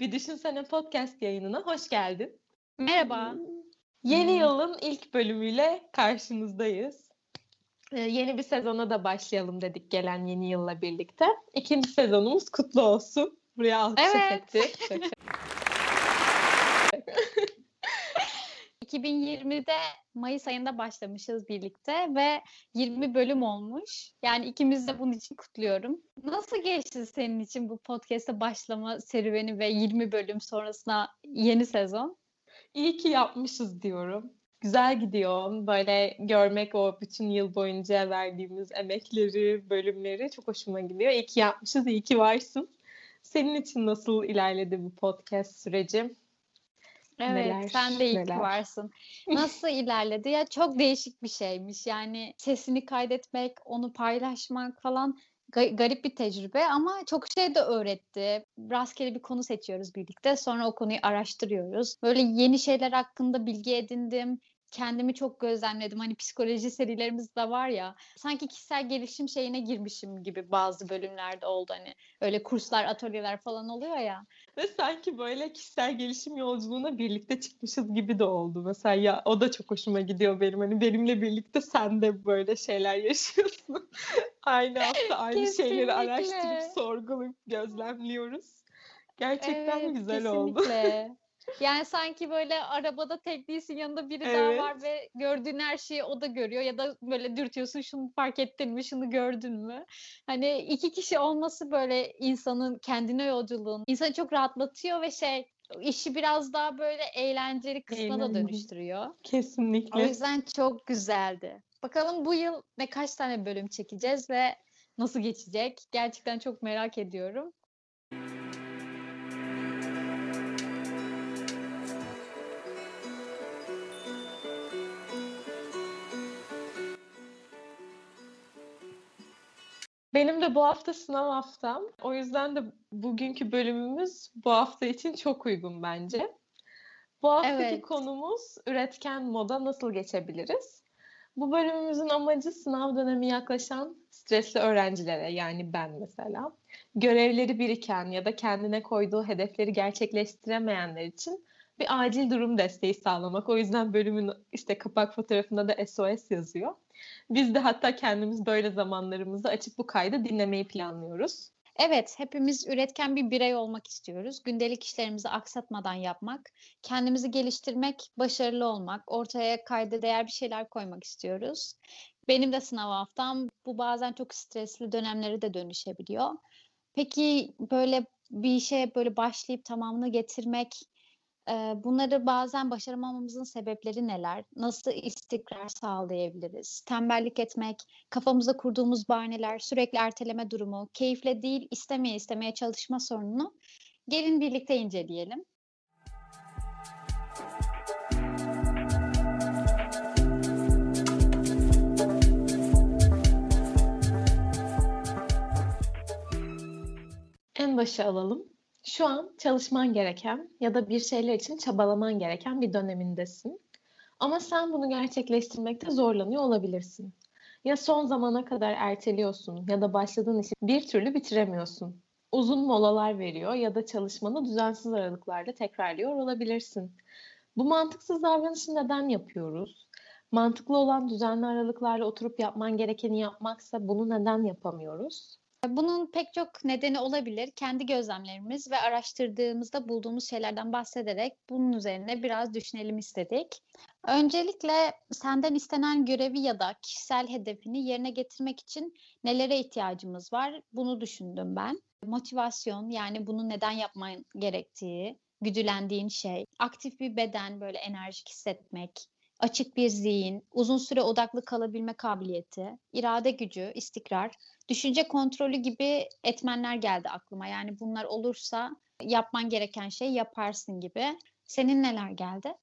Bir Düşünsene podcast yayınına hoş geldin. Merhaba. Yeni yılın ilk bölümüyle karşınızdayız. Ee, yeni bir sezona da başlayalım dedik gelen yeni yılla birlikte. İkinci sezonumuz kutlu olsun. Buraya alkış Evet. ettik. 2020'de Mayıs ayında başlamışız birlikte ve 20 bölüm olmuş. Yani ikimiz de bunun için kutluyorum. Nasıl geçti senin için bu podcast'e başlama serüveni ve 20 bölüm sonrasına yeni sezon? İyi ki yapmışız diyorum. Güzel gidiyor. Böyle görmek o bütün yıl boyunca verdiğimiz emekleri, bölümleri çok hoşuma gidiyor. İyi ki yapmışız, iyi ki varsın. Senin için nasıl ilerledi bu podcast süreci? Evet, Neler, sen de ki neler. varsın. Nasıl ilerledi? Ya çok değişik bir şeymiş. Yani sesini kaydetmek, onu paylaşmak falan ga- garip bir tecrübe ama çok şey de öğretti. Rastgele bir konu seçiyoruz birlikte. Sonra o konuyu araştırıyoruz. Böyle yeni şeyler hakkında bilgi edindim. Kendimi çok gözlemledim. Hani psikoloji serilerimiz de var ya. Sanki kişisel gelişim şeyine girmişim gibi bazı bölümlerde oldu. Hani öyle kurslar, atölyeler falan oluyor ya. Ve sanki böyle kişisel gelişim yolculuğuna birlikte çıkmışız gibi de oldu. Mesela ya o da çok hoşuma gidiyor benim. Hani benimle birlikte sen de böyle şeyler yaşıyorsun. aynı hafta aynı şeyleri Kesinlikle. araştırıp sorgulayıp gözlemliyoruz. Gerçekten Evet, güzel oldu. Yani sanki böyle arabada tek değilsin yanında biri daha Evet. var ve gördüğün her şeyi o da görüyor ya da böyle dürtüyorsun şunu fark ettin mi şunu gördün mü? Hani iki kişi olması böyle insanın kendine yolculuğunu insanı çok rahatlatıyor ve şey işi biraz daha böyle eğlenceli kısmına da Eğlenceli. dönüştürüyor. O Kesinlikle. yüzden çok güzeldi. Bakalım bu yıl ne kaç tane bölüm çekeceğiz ve nasıl geçecek? Gerçekten çok merak ediyorum. Benim de bu hafta sınav haftam. O yüzden de bugünkü bölümümüz bu hafta için çok uygun bence. Bu haftaki Evet. konumuz üretken moda nasıl geçebiliriz? Bu bölümümüzün amacı sınav dönemi yaklaşan stresli öğrencilere yani ben mesela görevleri biriken ya da kendine koyduğu hedefleri gerçekleştiremeyenler için bir acil durum desteği sağlamak. O yüzden bölümün işte kapak fotoğrafında da SOS yazıyor. Biz de hatta kendimiz böyle zamanlarımızda açıp bu kaydı dinlemeyi planlıyoruz. Evet, hepimiz üretken bir birey olmak istiyoruz. Gündelik işlerimizi aksatmadan yapmak, kendimizi geliştirmek, başarılı olmak, ortaya kayda değer bir şeyler koymak istiyoruz. Benim de sınav haftam bu bazen çok stresli dönemlere de dönüşebiliyor. Peki böyle bir işe böyle başlayıp tamamını getirmek, bunları bazen başaramamamızın sebepleri neler? Nasıl istikrar sağlayabiliriz? Tembellik etmek, kafamıza kurduğumuz bahaneler, sürekli erteleme durumu, keyifle değil istemeye istemeye çalışma sorununu gelin birlikte inceleyelim. En başa alalım. Şu an çalışman gereken ya da bir şeyler için çabalaman gereken bir dönemindesin. Ama sen bunu gerçekleştirmekte zorlanıyor olabilirsin. Ya son zamana kadar erteliyorsun ya da başladığın işi bir türlü bitiremiyorsun. Uzun molalar veriyor ya da çalışmanı düzensiz aralıklarla tekrarlıyor olabilirsin. Bu mantıksız davranışı neden yapıyoruz? Mantıklı olan düzenli aralıklarla oturup yapman gerekeni yapmaksa bunu neden yapamıyoruz? Bunun pek çok nedeni olabilir. Kendi gözlemlerimiz ve araştırdığımızda bulduğumuz şeylerden bahsederek bunun üzerine biraz düşünelim istedik. Öncelikle senden istenen görevi ya da kişisel hedefini yerine getirmek için nelere ihtiyacımız var? Bunu düşündüm ben. Motivasyon yani bunu neden yapman gerektiği, güdülendiğin şey, aktif bir beden böyle enerjik hissetmek, açık bir zihin, uzun süre odaklı kalabilme kabiliyeti, irade gücü, istikrar, düşünce kontrolü gibi etmenler geldi aklıma. Yani bunlar olursa yapman gereken şey yaparsın gibi. Senin neler geldi?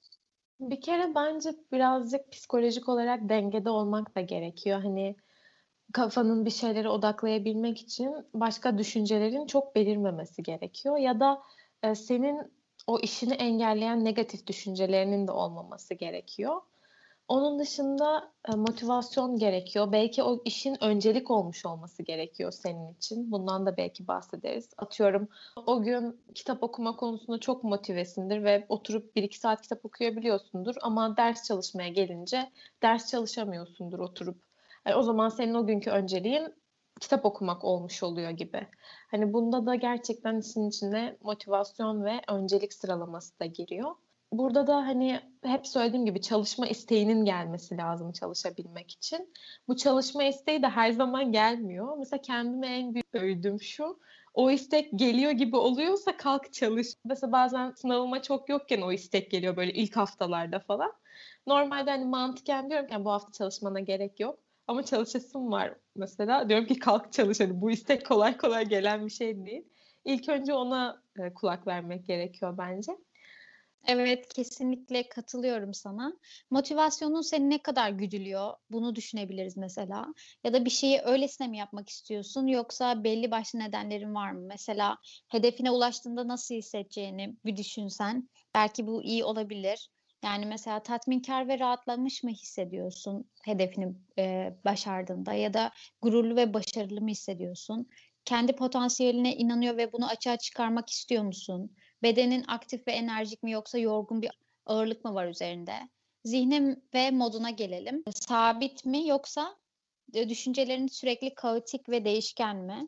Bir kere bence birazcık psikolojik olarak dengede olmak da gerekiyor. Hani kafanın bir şeylere odaklayabilmek için başka düşüncelerin çok belirmemesi gerekiyor. Ya da e, senin o işini engelleyen negatif düşüncelerinin de olmaması gerekiyor. Onun dışında e, motivasyon gerekiyor. Belki o işin öncelik olmuş olması gerekiyor senin için. Bundan da belki bahsederiz. Atıyorum o gün kitap okuma konusunda çok motivesindir ve oturup bir iki saat kitap okuyabiliyorsundur. Ama ders çalışmaya gelince ders çalışamıyorsundur oturup. Yani o zaman senin o günkü önceliğin kitap okumak olmuş oluyor gibi. Hani bunda da gerçekten işin içine motivasyon ve öncelik sıralaması da giriyor burada da hani hep söylediğim gibi çalışma isteğinin gelmesi lazım çalışabilmek için. Bu çalışma isteği de her zaman gelmiyor. Mesela kendime en büyük övdüm şu. O istek geliyor gibi oluyorsa kalk çalış. Mesela bazen sınavıma çok yokken o istek geliyor böyle ilk haftalarda falan. Normalde hani mantıken diyorum ki yani bu hafta çalışmana gerek yok. Ama çalışasım var mesela. Diyorum ki kalk çalış. Hani bu istek kolay kolay gelen bir şey değil. İlk önce ona e, kulak vermek gerekiyor bence. Evet, kesinlikle katılıyorum sana. Motivasyonun seni ne kadar güdülüyor, bunu düşünebiliriz mesela. Ya da bir şeyi öylesine mi yapmak istiyorsun yoksa belli başlı nedenlerin var mı? Mesela hedefine ulaştığında nasıl hissedeceğini bir düşünsen, belki bu iyi olabilir. Yani mesela tatminkar ve rahatlamış mı hissediyorsun hedefini e, başardığında ya da gururlu ve başarılı mı hissediyorsun? Kendi potansiyeline inanıyor ve bunu açığa çıkarmak istiyor musun? Bedenin aktif ve enerjik mi yoksa yorgun bir ağırlık mı var üzerinde? Zihnim ve moduna gelelim. Sabit mi yoksa düşüncelerin sürekli kaotik ve değişken mi?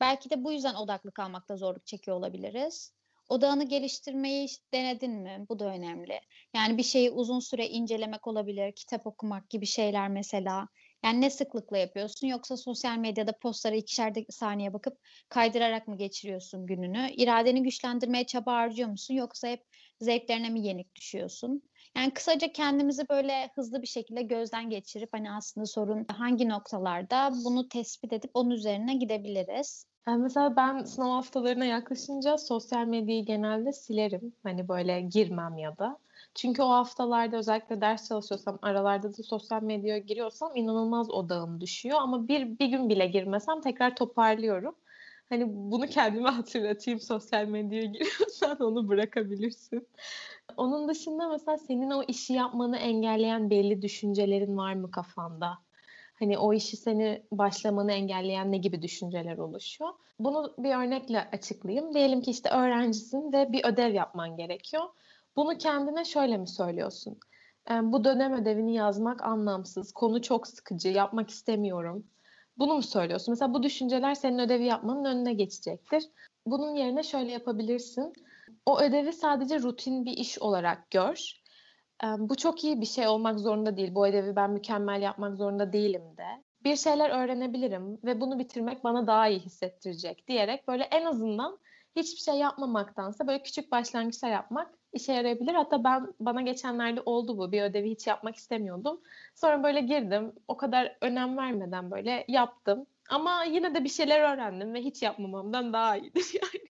Belki de bu yüzden odaklı kalmakta zorluk çekiyor olabiliriz. Odağını geliştirmeyi denedin mi? Bu da önemli. Yani bir şeyi uzun süre incelemek olabilir, kitap okumak gibi şeyler mesela. Yani ne sıklıkla yapıyorsun yoksa sosyal medyada postlara ikişer saniye bakıp kaydırarak mı geçiriyorsun gününü? İradeni güçlendirmeye çaba harcıyor musun yoksa hep zevklerine mi yenik düşüyorsun? Yani kısaca kendimizi böyle hızlı bir şekilde gözden geçirip hani aslında sorun hangi noktalarda bunu tespit edip onun üzerine gidebiliriz. Yani mesela ben sınav haftalarına yaklaşınca sosyal medyayı genelde silerim. Hani böyle girmem ya da. Çünkü o haftalarda özellikle ders çalışıyorsam, aralarda da sosyal medyaya giriyorsam inanılmaz odağım düşüyor. Ama bir, bir gün bile girmesem tekrar toparlıyorum. Hani bunu kendime hatırlatayım sosyal medyaya giriyorsan onu bırakabilirsin. Onun dışında mesela senin o işi yapmanı engelleyen belli düşüncelerin var mı kafanda? Hani o işi seni başlamanı engelleyen ne gibi düşünceler oluşuyor? Bunu bir örnekle açıklayayım. Diyelim ki işte öğrencisin ve bir ödev yapman gerekiyor. Bunu kendine şöyle mi söylüyorsun? bu dönem ödevini yazmak anlamsız, konu çok sıkıcı, yapmak istemiyorum. Bunu mu söylüyorsun? Mesela bu düşünceler senin ödevi yapmanın önüne geçecektir. Bunun yerine şöyle yapabilirsin. O ödevi sadece rutin bir iş olarak gör. Bu çok iyi bir şey olmak zorunda değil. Bu ödevi ben mükemmel yapmak zorunda değilim de. Bir şeyler öğrenebilirim ve bunu bitirmek bana daha iyi hissettirecek diyerek böyle en azından hiçbir şey yapmamaktansa böyle küçük başlangıçlar yapmak işe yarayabilir. Hatta ben bana geçenlerde oldu bu. Bir ödevi hiç yapmak istemiyordum. Sonra böyle girdim. O kadar önem vermeden böyle yaptım. Ama yine de bir şeyler öğrendim ve hiç yapmamamdan daha iyidir yani.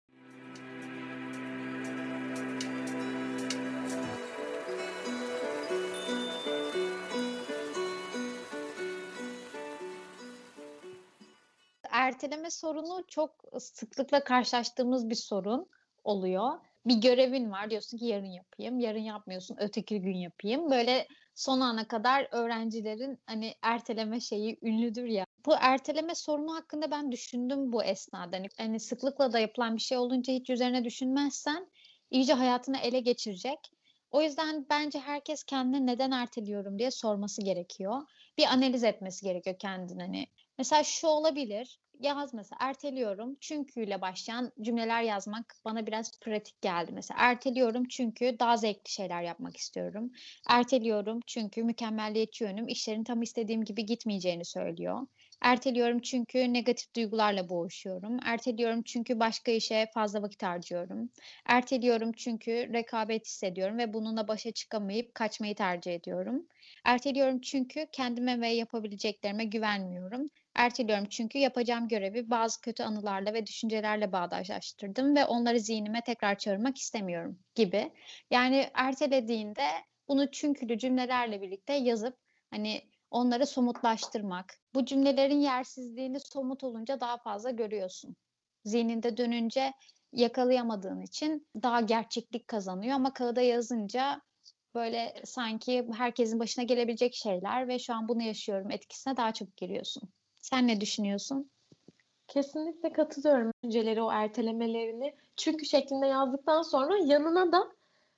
Erteleme sorunu çok sıklıkla karşılaştığımız bir sorun oluyor bir görevin var diyorsun ki yarın yapayım. Yarın yapmıyorsun öteki gün yapayım. Böyle son ana kadar öğrencilerin hani erteleme şeyi ünlüdür ya. Bu erteleme sorunu hakkında ben düşündüm bu esnada. Hani, hani sıklıkla da yapılan bir şey olunca hiç üzerine düşünmezsen iyice hayatını ele geçirecek. O yüzden bence herkes kendine neden erteliyorum diye sorması gerekiyor. Bir analiz etmesi gerekiyor kendine. Hani mesela şu olabilir yaz mesela erteliyorum çünküyle başlayan cümleler yazmak bana biraz pratik geldi. Mesela erteliyorum çünkü daha zevkli şeyler yapmak istiyorum. Erteliyorum çünkü mükemmelliyetçi yönüm işlerin tam istediğim gibi gitmeyeceğini söylüyor. Erteliyorum çünkü negatif duygularla boğuşuyorum. Erteliyorum çünkü başka işe fazla vakit harcıyorum. Erteliyorum çünkü rekabet hissediyorum ve bununla başa çıkamayıp kaçmayı tercih ediyorum. Erteliyorum çünkü kendime ve yapabileceklerime güvenmiyorum. Erteliyorum çünkü yapacağım görevi bazı kötü anılarla ve düşüncelerle bağdaşlaştırdım ve onları zihnime tekrar çağırmak istemiyorum gibi. Yani ertelediğinde bunu çünkülü cümlelerle birlikte yazıp hani onları somutlaştırmak. Bu cümlelerin yersizliğini somut olunca daha fazla görüyorsun. Zihninde dönünce yakalayamadığın için daha gerçeklik kazanıyor ama kağıda yazınca böyle sanki herkesin başına gelebilecek şeyler ve şu an bunu yaşıyorum etkisine daha çok giriyorsun. Sen ne düşünüyorsun? Kesinlikle katılıyorum düşünceleri, o ertelemelerini. Çünkü şeklinde yazdıktan sonra yanına da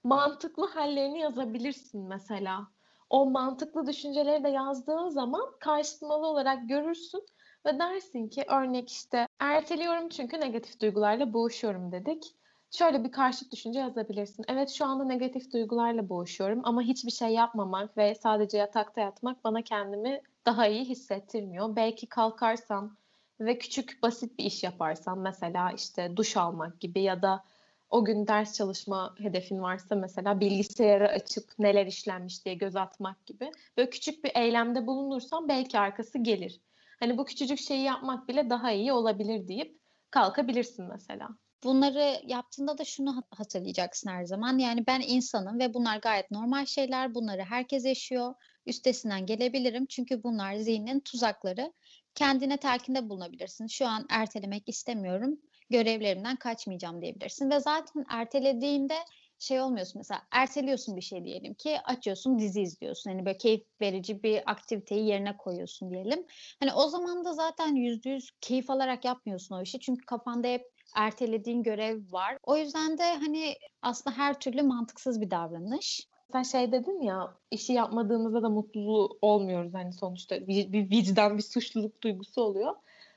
mantıklı hallerini yazabilirsin mesela. O mantıklı düşünceleri de yazdığın zaman karşıtmalı olarak görürsün ve dersin ki örnek işte erteliyorum çünkü negatif duygularla boğuşuyorum dedik. Şöyle bir karşıt düşünce yazabilirsin. Evet şu anda negatif duygularla boğuşuyorum ama hiçbir şey yapmamak ve sadece yatakta yatmak bana kendimi daha iyi hissettirmiyor. Belki kalkarsam ve küçük basit bir iş yaparsam mesela işte duş almak gibi ya da o gün ders çalışma hedefin varsa mesela bilgisayarı açıp neler işlenmiş diye göz atmak gibi böyle küçük bir eylemde bulunursam belki arkası gelir. Hani bu küçücük şeyi yapmak bile daha iyi olabilir deyip kalkabilirsin mesela. Bunları yaptığında da şunu hatırlayacaksın her zaman. Yani ben insanım ve bunlar gayet normal şeyler. Bunları herkes yaşıyor. Üstesinden gelebilirim. Çünkü bunlar zihnin tuzakları. Kendine telkinde bulunabilirsin. Şu an ertelemek istemiyorum. Görevlerimden kaçmayacağım diyebilirsin. Ve zaten ertelediğinde şey olmuyorsun mesela erteliyorsun bir şey diyelim ki açıyorsun dizi izliyorsun. Hani böyle keyif verici bir aktiviteyi yerine koyuyorsun diyelim. Hani o zaman da zaten yüzde yüz keyif alarak yapmıyorsun o işi. Çünkü kafanda hep ertelediğin görev var. O yüzden de hani aslında her türlü mantıksız bir davranış. Sen şey dedin ya işi yapmadığımızda da mutlu olmuyoruz hani sonuçta bir, vicdan bir suçluluk duygusu oluyor.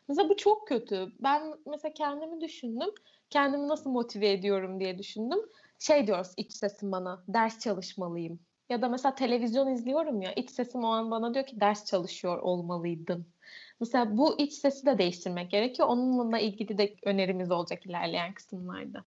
Mesela bu çok kötü. Ben mesela kendimi düşündüm. Kendimi nasıl motive ediyorum diye düşündüm. Şey diyoruz iç sesim bana ders çalışmalıyım. Ya da mesela televizyon izliyorum ya iç sesim o an bana diyor ki ders çalışıyor olmalıydın. Mesela bu iç sesi de değiştirmek gerekiyor. Onunla ilgili de önerimiz olacak ilerleyen kısımlarda.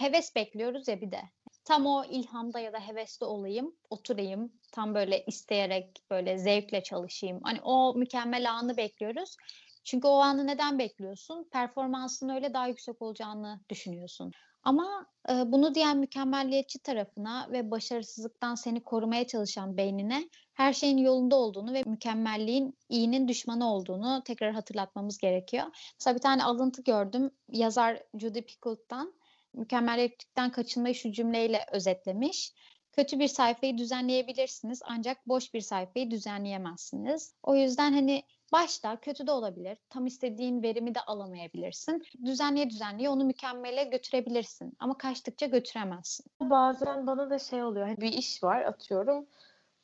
Heves bekliyoruz ya bir de. Tam o ilhamda ya da hevesli olayım, oturayım, tam böyle isteyerek, böyle zevkle çalışayım. Hani o mükemmel anı bekliyoruz. Çünkü o anı neden bekliyorsun? Performansın öyle daha yüksek olacağını düşünüyorsun. Ama e, bunu diyen mükemmelliyetçi tarafına ve başarısızlıktan seni korumaya çalışan beynine her şeyin yolunda olduğunu ve mükemmelliğin iyinin düşmanı olduğunu tekrar hatırlatmamız gerekiyor. Mesela bir tane alıntı gördüm yazar Judy Picoult'tan mükemmeliyetlikten kaçınmayı şu cümleyle özetlemiş. Kötü bir sayfayı düzenleyebilirsiniz ancak boş bir sayfayı düzenleyemezsiniz. O yüzden hani başta kötü de olabilir. Tam istediğin verimi de alamayabilirsin. Düzenleye düzenleye onu mükemmele götürebilirsin. Ama kaçtıkça götüremezsin. Bazen bana da şey oluyor. Hani bir iş var atıyorum.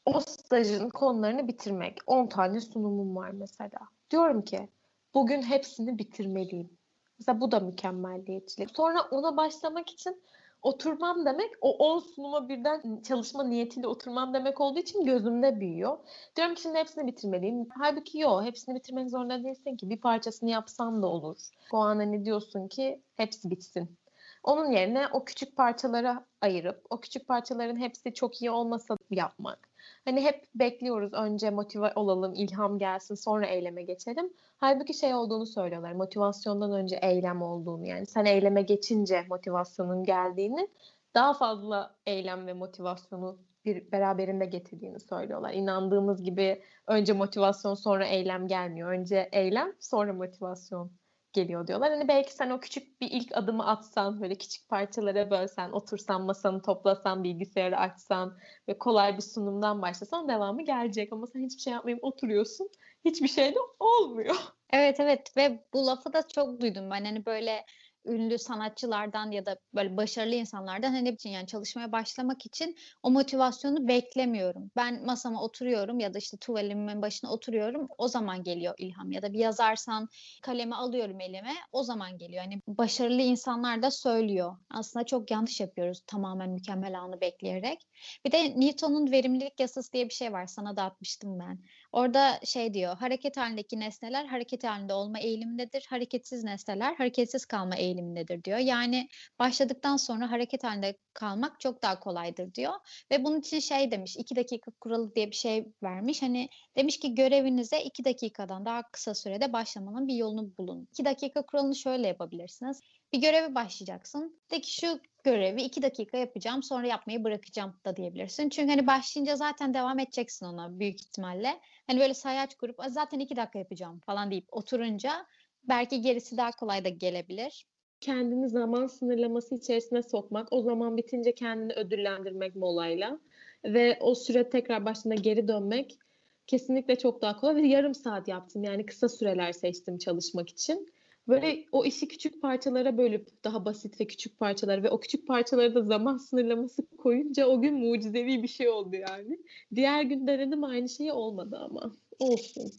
O stajın konularını bitirmek. 10 tane sunumum var mesela. Diyorum ki bugün hepsini bitirmeliyim. Mesela bu da mükemmelliyetçilik. Sonra ona başlamak için oturmam demek o 10 sunuma birden çalışma niyetiyle oturmam demek olduğu için gözümde büyüyor. Diyorum ki şimdi hepsini bitirmeliyim. Halbuki yok hepsini bitirmek zorunda değilsin ki bir parçasını yapsan da olur. O an hani diyorsun ki hepsi bitsin. Onun yerine o küçük parçalara ayırıp o küçük parçaların hepsi çok iyi olmasa yapmak. Hani hep bekliyoruz önce motive olalım, ilham gelsin, sonra eyleme geçelim. Halbuki şey olduğunu söylüyorlar. Motivasyondan önce eylem olduğunu. Yani sen eyleme geçince motivasyonun geldiğini, daha fazla eylem ve motivasyonu bir beraberinde getirdiğini söylüyorlar. İnandığımız gibi önce motivasyon sonra eylem gelmiyor. Önce eylem sonra motivasyon geliyor diyorlar. Hani belki sen o küçük bir ilk adımı atsan, böyle küçük parçalara bölsen, otursan, masanı toplasan, bilgisayarı açsan ve kolay bir sunumdan başlasan devamı gelecek. Ama sen hiçbir şey yapmayıp oturuyorsun. Hiçbir şey de olmuyor. Evet evet ve bu lafı da çok duydum ben. Hani böyle ünlü sanatçılardan ya da böyle başarılı insanlardan hani için yani çalışmaya başlamak için o motivasyonu beklemiyorum. Ben masama oturuyorum ya da işte tuvalimin başına oturuyorum. O zaman geliyor ilham ya da bir yazarsan kalemi alıyorum elime. O zaman geliyor. Hani başarılı insanlar da söylüyor. Aslında çok yanlış yapıyoruz tamamen mükemmel anı bekleyerek. Bir de Newton'un verimlilik yasası diye bir şey var. Sana da atmıştım ben. Orada şey diyor, hareket halindeki nesneler hareket halinde olma eğilimindedir. Hareketsiz nesneler hareketsiz kalma eğilimindedir diyor. Yani başladıktan sonra hareket halinde kalmak çok daha kolaydır diyor. Ve bunun için şey demiş, iki dakika kuralı diye bir şey vermiş. Hani demiş ki görevinize iki dakikadan daha kısa sürede başlamanın bir yolunu bulun. İki dakika kuralını şöyle yapabilirsiniz. Bir göreve başlayacaksın. De ki şu görevi iki dakika yapacağım sonra yapmayı bırakacağım da diyebilirsin. Çünkü hani başlayınca zaten devam edeceksin ona büyük ihtimalle. Hani böyle sayaç kurup zaten iki dakika yapacağım falan deyip oturunca belki gerisi daha kolay da gelebilir. Kendini zaman sınırlaması içerisine sokmak, o zaman bitince kendini ödüllendirmek molayla ve o süre tekrar başına geri dönmek kesinlikle çok daha kolay ve yarım saat yaptım yani kısa süreler seçtim çalışmak için. Böyle o işi küçük parçalara bölüp daha basit ve küçük parçalar ve o küçük parçalara da zaman sınırlaması koyunca o gün mucizevi bir şey oldu yani. Diğer gün denedim aynı şey olmadı ama olsun.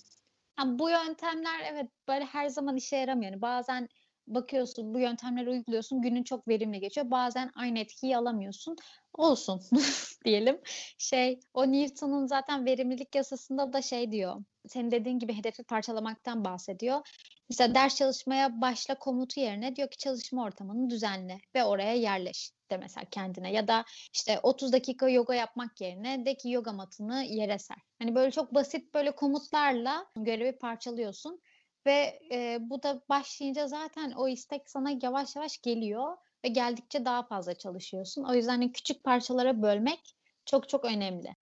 Yani bu yöntemler evet böyle her zaman işe yaramıyor. Yani bazen bakıyorsun bu yöntemleri uyguluyorsun günün çok verimli geçiyor. Bazen aynı etkiyi alamıyorsun. Olsun diyelim. Şey o Newton'un zaten verimlilik yasasında da şey diyor. Senin dediğin gibi hedefi parçalamaktan bahsediyor. Mesela ders çalışmaya başla komutu yerine diyor ki çalışma ortamını düzenle ve oraya yerleş de mesela kendine ya da işte 30 dakika yoga yapmak yerine de ki yoga matını yere ser. Hani böyle çok basit böyle komutlarla görevi parçalıyorsun ve e, bu da başlayınca zaten o istek sana yavaş yavaş geliyor ve geldikçe daha fazla çalışıyorsun. O yüzden küçük parçalara bölmek çok çok önemli.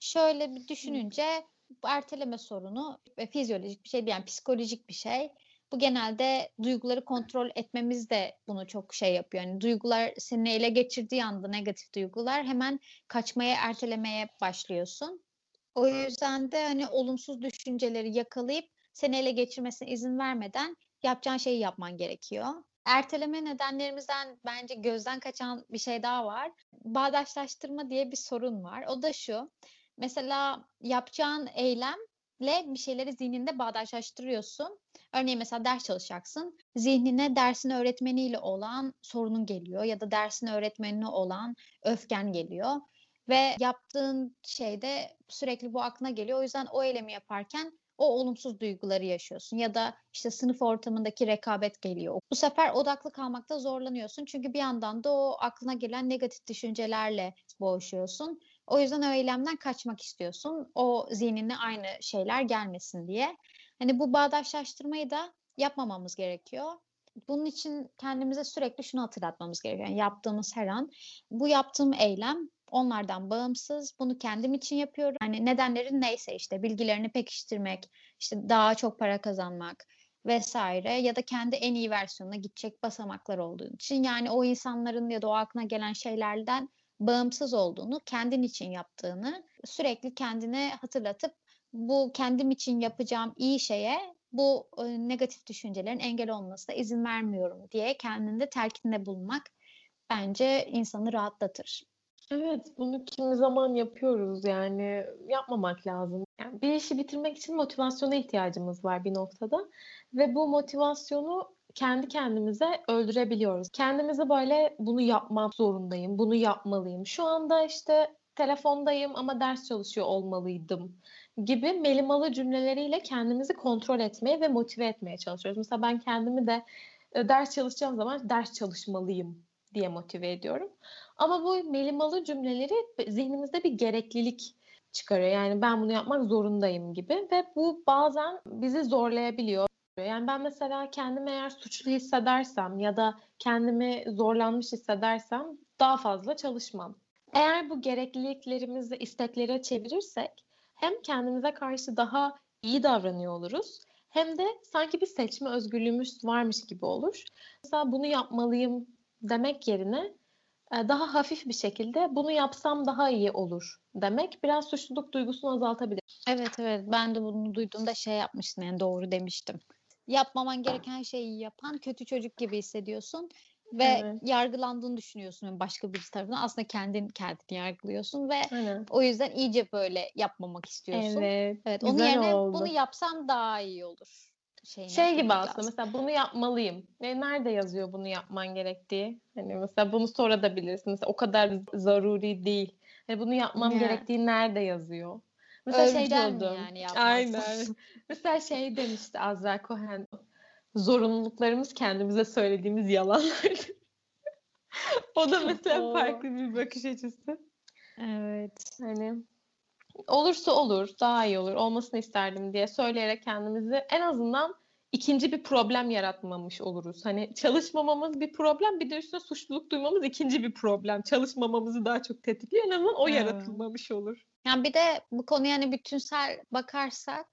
Şöyle bir düşününce bu erteleme sorunu ve fizyolojik bir şey yani psikolojik bir şey. Bu genelde duyguları kontrol etmemiz de bunu çok şey yapıyor. Yani duygular seni ele geçirdiği anda negatif duygular hemen kaçmaya, ertelemeye başlıyorsun. O yüzden de hani olumsuz düşünceleri yakalayıp seni ele geçirmesine izin vermeden yapacağın şeyi yapman gerekiyor. Erteleme nedenlerimizden bence gözden kaçan bir şey daha var. Bağdaşlaştırma diye bir sorun var. O da şu. Mesela yapacağın eylemle bir şeyleri zihninde bağdaşlaştırıyorsun. Örneğin mesela ders çalışacaksın. Zihnine dersin öğretmeniyle olan sorunun geliyor ya da dersin öğretmenine olan öfken geliyor. Ve yaptığın şeyde sürekli bu aklına geliyor. O yüzden o eylemi yaparken o olumsuz duyguları yaşıyorsun ya da işte sınıf ortamındaki rekabet geliyor. Bu sefer odaklı kalmakta zorlanıyorsun çünkü bir yandan da o aklına gelen negatif düşüncelerle boğuşuyorsun. O yüzden o eylemden kaçmak istiyorsun. O zihnine aynı şeyler gelmesin diye. Hani bu bağdaşlaştırmayı da yapmamamız gerekiyor. Bunun için kendimize sürekli şunu hatırlatmamız gerekiyor. Yani yaptığımız her an bu yaptığım eylem onlardan bağımsız. Bunu kendim için yapıyorum. Yani nedenlerin neyse işte bilgilerini pekiştirmek, işte daha çok para kazanmak vesaire ya da kendi en iyi versiyonuna gidecek basamaklar olduğu için. Yani o insanların ya da o aklına gelen şeylerden bağımsız olduğunu, kendin için yaptığını sürekli kendine hatırlatıp bu kendim için yapacağım iyi şeye bu e, negatif düşüncelerin engel olmasına izin vermiyorum diye kendinde telkinde bulunmak bence insanı rahatlatır. Evet, bunu kimi zaman yapıyoruz yani yapmamak lazım. Yani bir işi bitirmek için motivasyona ihtiyacımız var bir noktada ve bu motivasyonu kendi kendimize öldürebiliyoruz. Kendimize böyle bunu yapmak zorundayım, bunu yapmalıyım. Şu anda işte telefondayım ama ders çalışıyor olmalıydım gibi melimalı cümleleriyle kendimizi kontrol etmeye ve motive etmeye çalışıyoruz. Mesela ben kendimi de e, ders çalışacağım zaman ders çalışmalıyım diye motive ediyorum. Ama bu melimalı cümleleri zihnimizde bir gereklilik çıkarıyor. Yani ben bunu yapmak zorundayım gibi ve bu bazen bizi zorlayabiliyor. Yani ben mesela kendimi eğer suçlu hissedersem ya da kendimi zorlanmış hissedersem daha fazla çalışmam. Eğer bu gerekliliklerimizi isteklere çevirirsek hem kendimize karşı daha iyi davranıyor oluruz hem de sanki bir seçme özgürlüğümüz varmış gibi olur. Mesela bunu yapmalıyım demek yerine e, daha hafif bir şekilde bunu yapsam daha iyi olur demek biraz suçluluk duygusunu azaltabilir. Evet evet ben de bunu duyduğumda şey yapmıştım yani doğru demiştim. Yapmaman gereken şeyi yapan kötü çocuk gibi hissediyorsun ve evet. yargılandığını düşünüyorsun başka bir tarafından. Aslında kendin kendini yargılıyorsun ve Aynen. o yüzden iyice böyle yapmamak istiyorsun. Evet. Evet. Onun yerine oldu. bunu yapsam daha iyi olur şeyine Şey gibi aslında lazım. mesela bunu yapmalıyım. E, nerede yazıyor bunu yapman gerektiği? Hani mesela bunu sorabilirsin. Mesela o kadar zaruri değil. Hani bunu yapmam Ya. gerektiği nerede yazıyor? Mesela şey Öleceğim mi yani yapmazsam? Aynen. Mesela şey demişti Azra Cohen. Zorunluluklarımız kendimize söylediğimiz yalanlar. o da mesela Oo. farklı bir bakış açısı. Evet. Hani olursa olur, daha iyi olur, olmasını isterdim diye söyleyerek kendimizi en azından ikinci bir problem yaratmamış oluruz. Hani çalışmamamız bir problem, bir de üstüne suçluluk duymamız ikinci bir problem. Çalışmamamızı daha çok tetikliyor. En azından o Evet. yaratılmamış olur. Yani bir de bu konuya hani bütünsel bakarsak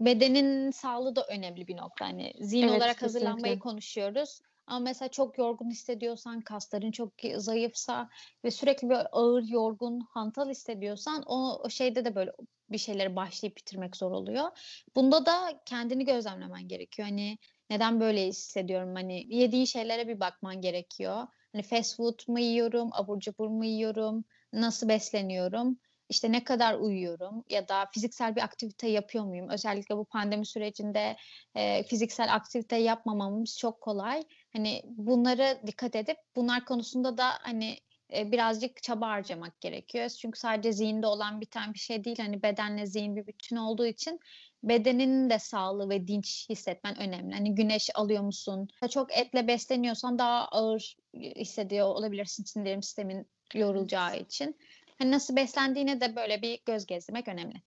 bedenin sağlığı da önemli bir nokta. Hani zihin Evet, olarak hazırlanmayı kesinlikle. konuşuyoruz. Ama mesela çok yorgun hissediyorsan, kasların çok zayıfsa ve sürekli bir ağır, yorgun, hantal hissediyorsan o, o şeyde de böyle bir şeyleri başlayıp bitirmek zor oluyor. Bunda da kendini gözlemlemen gerekiyor. Hani neden böyle hissediyorum? Hani yediğin şeylere bir bakman gerekiyor. Hani fast food mu yiyorum, abur cubur mu yiyorum, nasıl besleniyorum? İşte ne kadar uyuyorum ya da fiziksel bir aktivite yapıyor muyum? Özellikle bu pandemi sürecinde e, fiziksel aktivite yapmamamız çok kolay. Hani bunlara dikkat edip bunlar konusunda da hani e, birazcık çaba harcamak gerekiyor. Çünkü sadece zihinde olan biten bir şey değil. Hani bedenle zihin bir bütün olduğu için bedenin de sağlığı ve dinç hissetmen önemli. Hani güneş alıyor musun? Çok etle besleniyorsan daha ağır hissediyor olabilirsin sindirim sistemin yorulacağı için. Hani nasıl beslendiğine de böyle bir göz gezdirmek önemli.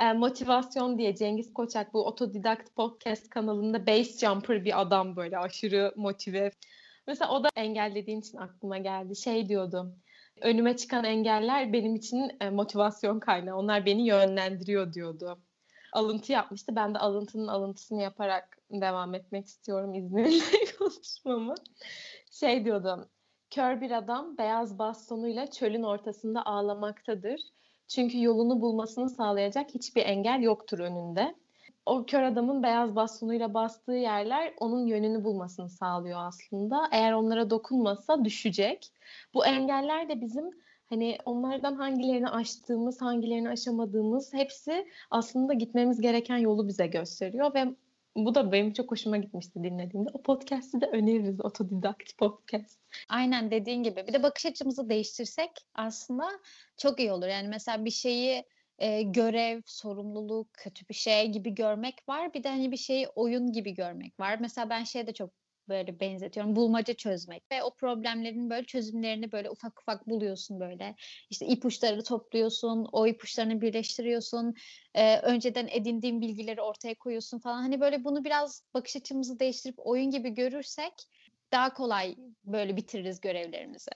E, motivasyon diye Cengiz Koçak bu otodidakt podcast kanalında base jumper bir adam böyle aşırı motive. Mesela o da engellediğin için aklıma geldi. Şey diyordum. Önüme çıkan engeller benim için e, motivasyon kaynağı. Onlar beni yönlendiriyor diyordu. Alıntı yapmıştı. Ben de alıntının alıntısını yaparak devam etmek istiyorum izninle konuşmamı. Şey diyordum. Kör bir adam beyaz bastonuyla çölün ortasında ağlamaktadır. Çünkü yolunu bulmasını sağlayacak hiçbir engel yoktur önünde. O kör adamın beyaz bastonuyla bastığı yerler onun yönünü bulmasını sağlıyor aslında. Eğer onlara dokunmasa düşecek. Bu engeller de bizim hani onlardan hangilerini aştığımız, hangilerini aşamadığımız hepsi aslında gitmemiz gereken yolu bize gösteriyor ve bu da benim çok hoşuma gitmişti dinlediğimde. O podcast'i de öneririz. Otodidakt podcast. Aynen dediğin gibi. Bir de bakış açımızı değiştirsek aslında çok iyi olur. Yani mesela bir şeyi e, görev, sorumluluk, kötü bir şey gibi görmek var. Bir de hani bir şeyi oyun gibi görmek var. Mesela ben şeye de çok böyle benzetiyorum. Bulmaca çözmek ve o problemlerin böyle çözümlerini böyle ufak ufak buluyorsun böyle. İşte ipuçları topluyorsun, o ipuçlarını birleştiriyorsun. Ee, önceden edindiğin bilgileri ortaya koyuyorsun falan. Hani böyle bunu biraz bakış açımızı değiştirip oyun gibi görürsek daha kolay böyle bitiririz görevlerimizi.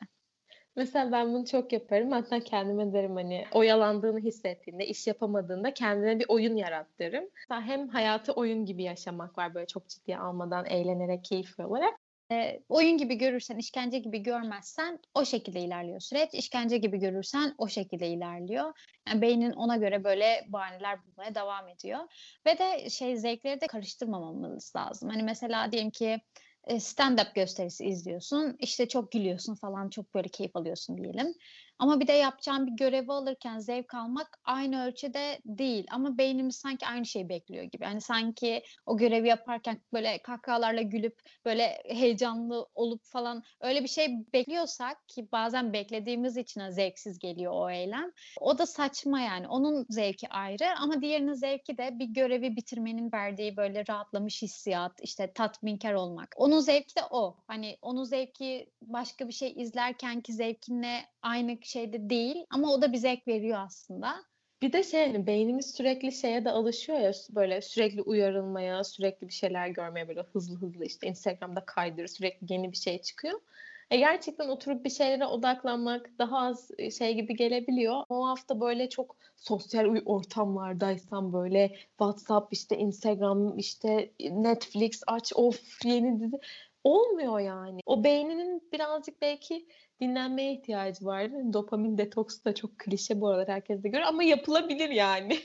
Mesela ben bunu çok yaparım. Hatta kendime derim hani oyalandığını hissettiğinde, iş yapamadığında kendine bir oyun yarat derim. Mesela hem hayatı oyun gibi yaşamak var böyle çok ciddiye almadan, eğlenerek, keyif alarak. E, oyun gibi görürsen, işkence gibi görmezsen o şekilde ilerliyor süreç. İşkence gibi görürsen o şekilde ilerliyor. Yani beynin ona göre böyle bahaneler bulmaya devam ediyor. Ve de şey zevkleri de karıştırmamamız lazım. Hani mesela diyelim ki stand-up gösterisi izliyorsun. işte çok gülüyorsun falan çok böyle keyif alıyorsun diyelim. Ama bir de yapacağın bir görevi alırken zevk almak aynı ölçüde değil. Ama beynimiz sanki aynı şeyi bekliyor gibi. Yani sanki o görevi yaparken böyle kahkahalarla gülüp böyle heyecanlı olup falan öyle bir şey bekliyorsak ki bazen beklediğimiz için zevksiz geliyor o eylem. O da saçma yani. Onun zevki ayrı ama diğerinin zevki de bir görevi bitirmenin verdiği böyle rahatlamış hissiyat, işte tatminkar olmak. Onun zevki de o. Hani onun zevki başka bir şey izlerkenki zevkinle aynı şeyde değil ama o da bir zevk veriyor aslında. Bir de şey hani beynimiz sürekli şeye de alışıyor ya böyle sürekli uyarılmaya, sürekli bir şeyler görmeye böyle hızlı hızlı işte Instagram'da kaydır sürekli yeni bir şey çıkıyor. E gerçekten oturup bir şeylere odaklanmak daha az şey gibi gelebiliyor. O hafta böyle çok sosyal ortamlardaysam böyle WhatsApp işte Instagram işte Netflix aç of yeni dizi olmuyor yani. O beyninin birazcık belki dinlenmeye ihtiyacı vardı. Dopamin detoksu da çok klişe bu aralar herkes de görüyor ama yapılabilir yani.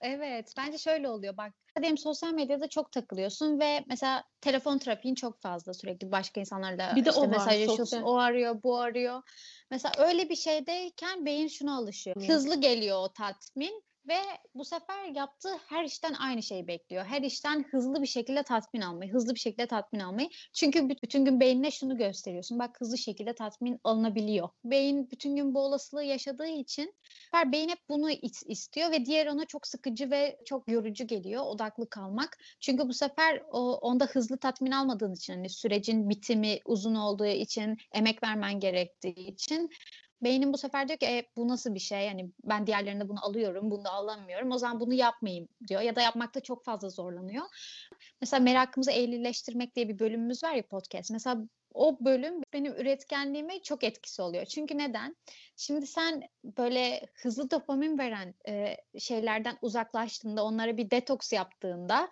Evet, bence şöyle oluyor bak. Diyelim sosyal medyada çok takılıyorsun ve mesela telefon trafiğin çok fazla sürekli başka insanlarla Bir de işte o mesajlaşıyorsun. sosyal- O arıyor, bu arıyor. Mesela öyle bir şeydeyken beyin şuna alışıyor. Hı. Hızlı geliyor o tatmin ve bu sefer yaptığı her işten aynı şeyi bekliyor. Her işten hızlı bir şekilde tatmin almayı, hızlı bir şekilde tatmin almayı. Çünkü bü- bütün gün beynine şunu gösteriyorsun. Bak hızlı şekilde tatmin alınabiliyor. Beyin bütün gün bu olasılığı yaşadığı için sefer beyin hep bunu is- istiyor ve diğer ona çok sıkıcı ve çok yorucu geliyor odaklı kalmak. Çünkü bu sefer o, onda hızlı tatmin almadığın için hani sürecin bitimi uzun olduğu için emek vermen gerektiği için beynin bu sefer diyor ki e, bu nasıl bir şey yani ben diğerlerinde bunu alıyorum bunu da alamıyorum o zaman bunu yapmayayım diyor ya da yapmakta çok fazla zorlanıyor. Mesela merakımızı ehlileştirmek diye bir bölümümüz var ya podcast. Mesela o bölüm benim üretkenliğime çok etkisi oluyor. Çünkü neden? Şimdi sen böyle hızlı dopamin veren e, şeylerden uzaklaştığında, onlara bir detoks yaptığında,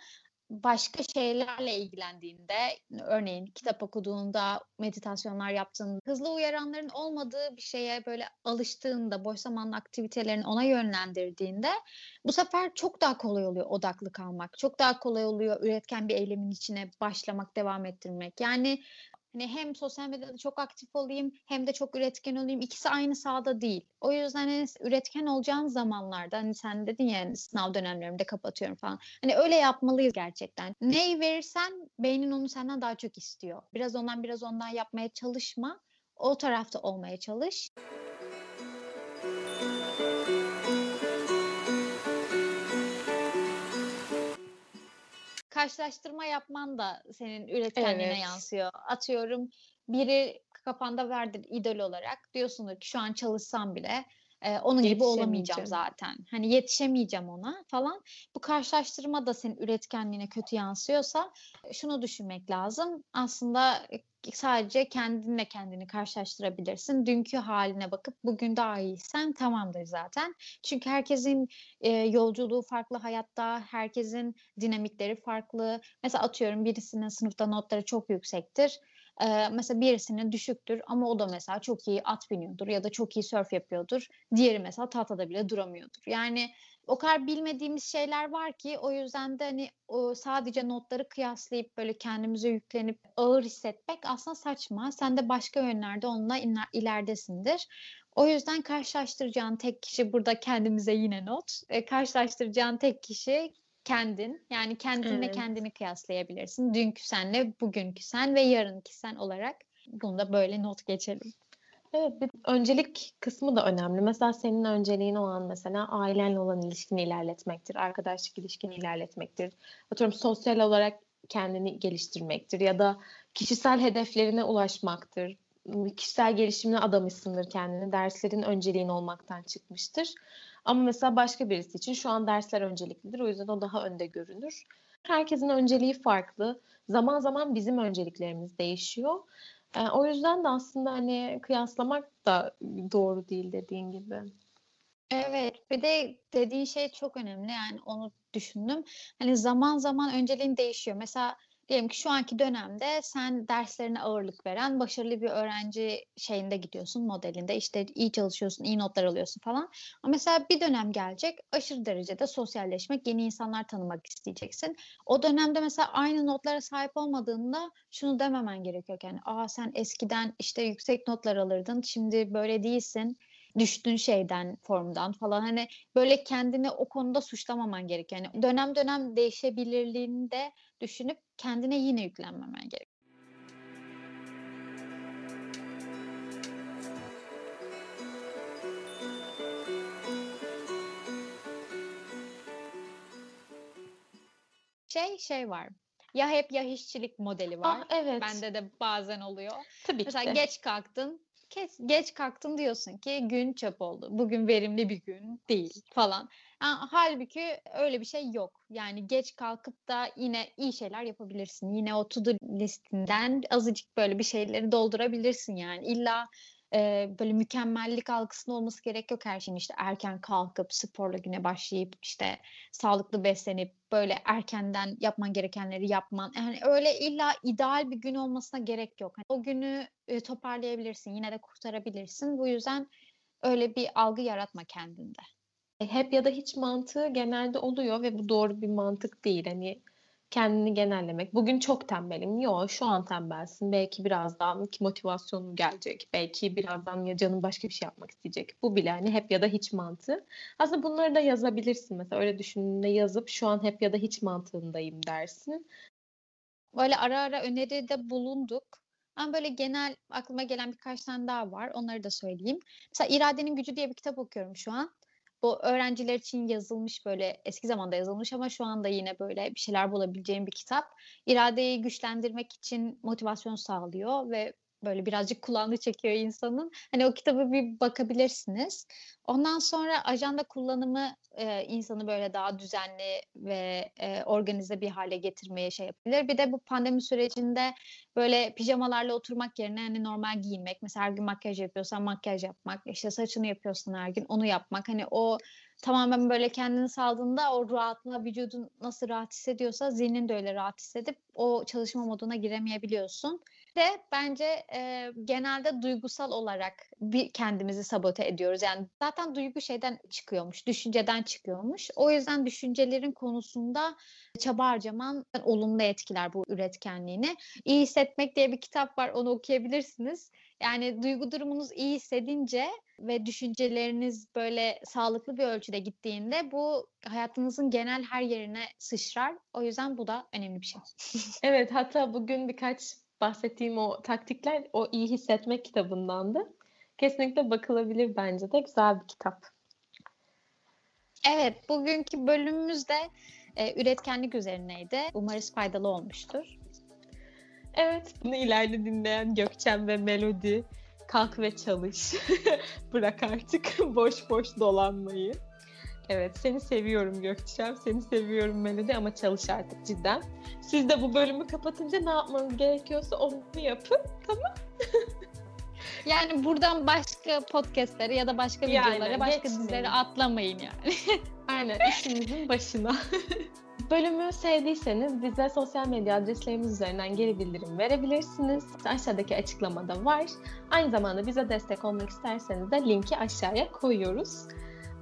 başka şeylerle ilgilendiğinde, örneğin kitap okuduğunda, meditasyonlar yaptığında, hızlı uyaranların olmadığı bir şeye böyle alıştığında, boş zamanlı aktivitelerini ona yönlendirdiğinde bu sefer çok daha kolay oluyor odaklı kalmak. Çok daha kolay oluyor üretken bir eylemin içine başlamak, devam ettirmek. Yani Hani hem sosyal medyada çok aktif olayım hem de çok üretken olayım. İkisi aynı sahada değil. O yüzden hani üretken olacağın zamanlarda hani sen dedin ya hani sınav dönemlerimde kapatıyorum falan. Hani öyle yapmalıyız gerçekten. Neyi verirsen beynin onu senden daha çok istiyor. Biraz ondan biraz ondan yapmaya çalışma. O tarafta olmaya çalış. Karşılaştırma yapman da senin üretkenliğine Evet. yansıyor. Atıyorum biri kafanda vardır idol olarak. Diyorsundur ki şu an çalışsam bile e, onun gibi olamayacağım zaten. Hani yetişemeyeceğim ona falan. Bu karşılaştırma da senin üretkenliğine kötü yansıyorsa şunu düşünmek lazım. Aslında sadece kendinle kendini karşılaştırabilirsin. Dünkü haline bakıp bugün daha iyiysen tamamdır zaten. Çünkü herkesin e, yolculuğu farklı hayatta, herkesin dinamikleri farklı. Mesela atıyorum birisinin sınıfta notları çok yüksektir. Ee, mesela birisinin düşüktür ama o da mesela çok iyi at biniyordur ya da çok iyi sörf yapıyordur. Diğeri mesela tahtada bile duramıyordur. Yani o kadar bilmediğimiz şeyler var ki o yüzden de hani o sadece notları kıyaslayıp böyle kendimize yüklenip ağır hissetmek aslında saçma. Sen de başka yönlerde onunla iner- ileridesindir. O yüzden karşılaştıracağın tek kişi burada kendimize yine not. E, karşılaştıracağın tek kişi kendin. Yani kendinle Evet. kendini kıyaslayabilirsin. Dünkü senle bugünkü sen ve yarınki sen olarak. Bunu da böyle not geçelim. Evet, bir öncelik kısmı da önemli. Mesela senin önceliğin olan mesela ailenle olan ilişkini ilerletmektir, arkadaşlık ilişkini ilerletmektir. Atıyorum sosyal olarak kendini geliştirmektir ya da kişisel hedeflerine ulaşmaktır. Kişisel gelişimine adamışsındır kendini. Derslerin önceliğin olmaktan çıkmıştır. Ama mesela başka birisi için şu an dersler önceliklidir. O yüzden o daha önde görünür. Herkesin önceliği farklı. Zaman zaman bizim önceliklerimiz değişiyor. E, o yüzden de aslında hani kıyaslamak da doğru değil dediğin gibi. Evet, bir de dediğin şey çok önemli. Yani onu düşündüm. Hani zaman zaman önceliğin değişiyor. Mesela diyelim ki şu anki dönemde sen derslerine ağırlık veren başarılı bir öğrenci şeyinde gidiyorsun modelinde. İşte iyi çalışıyorsun, iyi notlar alıyorsun falan. Ama mesela bir dönem gelecek aşırı derecede sosyalleşmek, yeni insanlar tanımak isteyeceksin. O dönemde mesela aynı notlara sahip olmadığında şunu dememen gerekiyor. Yani aa sen eskiden işte yüksek notlar alırdın, şimdi böyle değilsin düştüğün şeyden, formdan falan hani böyle kendini o konuda suçlamaman gerek. Yani dönem dönem değişebilirliğini de düşünüp kendine yine yüklenmemen gerek. Şey şey var. Ya hep ya hiççilik modeli var. Ah evet. Bende de bazen oluyor. Tabii ki Mesela de. geç kalktın. Kes, geç kalktın diyorsun ki gün çöp oldu. Bugün verimli bir gün değil falan. Ha, halbuki öyle bir şey yok. Yani geç kalkıp da yine iyi şeyler yapabilirsin. Yine o to-do listinden azıcık böyle bir şeyleri doldurabilirsin yani. İlla e, böyle mükemmellik algısının olması gerek yok her şeyin. İşte erken kalkıp sporla güne başlayıp işte sağlıklı beslenip böyle erkenden yapman gerekenleri yapman. Yani öyle illa ideal bir gün olmasına gerek yok. Hani o günü e, toparlayabilirsin, yine de kurtarabilirsin. Bu yüzden öyle bir algı yaratma kendinde. E, hep ya da hiç mantığı genelde oluyor ve bu doğru bir mantık değil. Hani kendini genellemek. Bugün çok tembelim. Yok şu an tembelsin. Belki birazdan motivasyonun gelecek. Belki birazdan ya canın başka bir şey yapmak isteyecek. Bu bile hani hep ya da hiç mantığı. Aslında bunları da yazabilirsin. Mesela öyle düşündüğünde yazıp şu an hep ya da hiç mantığındayım dersin. Böyle ara ara öneride bulunduk. Ama böyle genel aklıma gelen birkaç tane daha var. Onları da söyleyeyim. Mesela İradenin Gücü diye bir kitap okuyorum şu an. Bu öğrenciler için yazılmış böyle eski zamanda yazılmış ama şu anda yine böyle bir şeyler bulabileceğim bir kitap. İradeyi güçlendirmek için motivasyon sağlıyor ve böyle birazcık kulağını çekiyor insanın. Hani o kitabı bir bakabilirsiniz. Ondan sonra ajanda kullanımı e, insanı böyle daha düzenli ve e, organize bir hale getirmeye şey yapabilir. Bir de bu pandemi sürecinde böyle pijamalarla oturmak yerine hani normal giyinmek. Mesela her gün makyaj yapıyorsan makyaj yapmak. işte saçını yapıyorsan her gün onu yapmak. Hani o tamamen böyle kendini saldığında o rahatlığa vücudun nasıl rahat hissediyorsa zihnin de öyle rahat hissedip o çalışma moduna giremeyebiliyorsun de bence e, genelde duygusal olarak bir kendimizi sabote ediyoruz. Yani zaten duygu şeyden çıkıyormuş, düşünceden çıkıyormuş. O yüzden düşüncelerin konusunda çaba harcaman olumlu etkiler bu üretkenliğini. İyi Hissetmek diye bir kitap var, onu okuyabilirsiniz. Yani duygu durumunuz iyi hissedince ve düşünceleriniz böyle sağlıklı bir ölçüde gittiğinde bu hayatınızın genel her yerine sıçrar. O yüzden bu da önemli bir şey. evet hatta bugün birkaç bahsettiğim o taktikler o iyi hissetmek kitabındandı. Kesinlikle bakılabilir bence de güzel bir kitap. Evet, bugünkü bölümümüz de e, üretkenlik üzerineydi. Umarız faydalı olmuştur. Evet, bunu ileride dinleyen Gökçen ve Melodi kalk ve çalış. Bırak artık boş boş dolanmayı. Evet seni seviyorum Gökçem, seni seviyorum Melodi ama çalış artık cidden. Siz de bu bölümü kapatınca ne yapmanız gerekiyorsa onu yapın tamam Yani buradan başka podcastlere ya da başka yani, videolara, başka geçmeyin. dizileri atlamayın yani. Aynen işinizin başına. Bölümü sevdiyseniz bize sosyal medya adreslerimiz üzerinden geri bildirim verebilirsiniz. Aşağıdaki açıklamada var. Aynı zamanda bize destek olmak isterseniz de linki aşağıya koyuyoruz.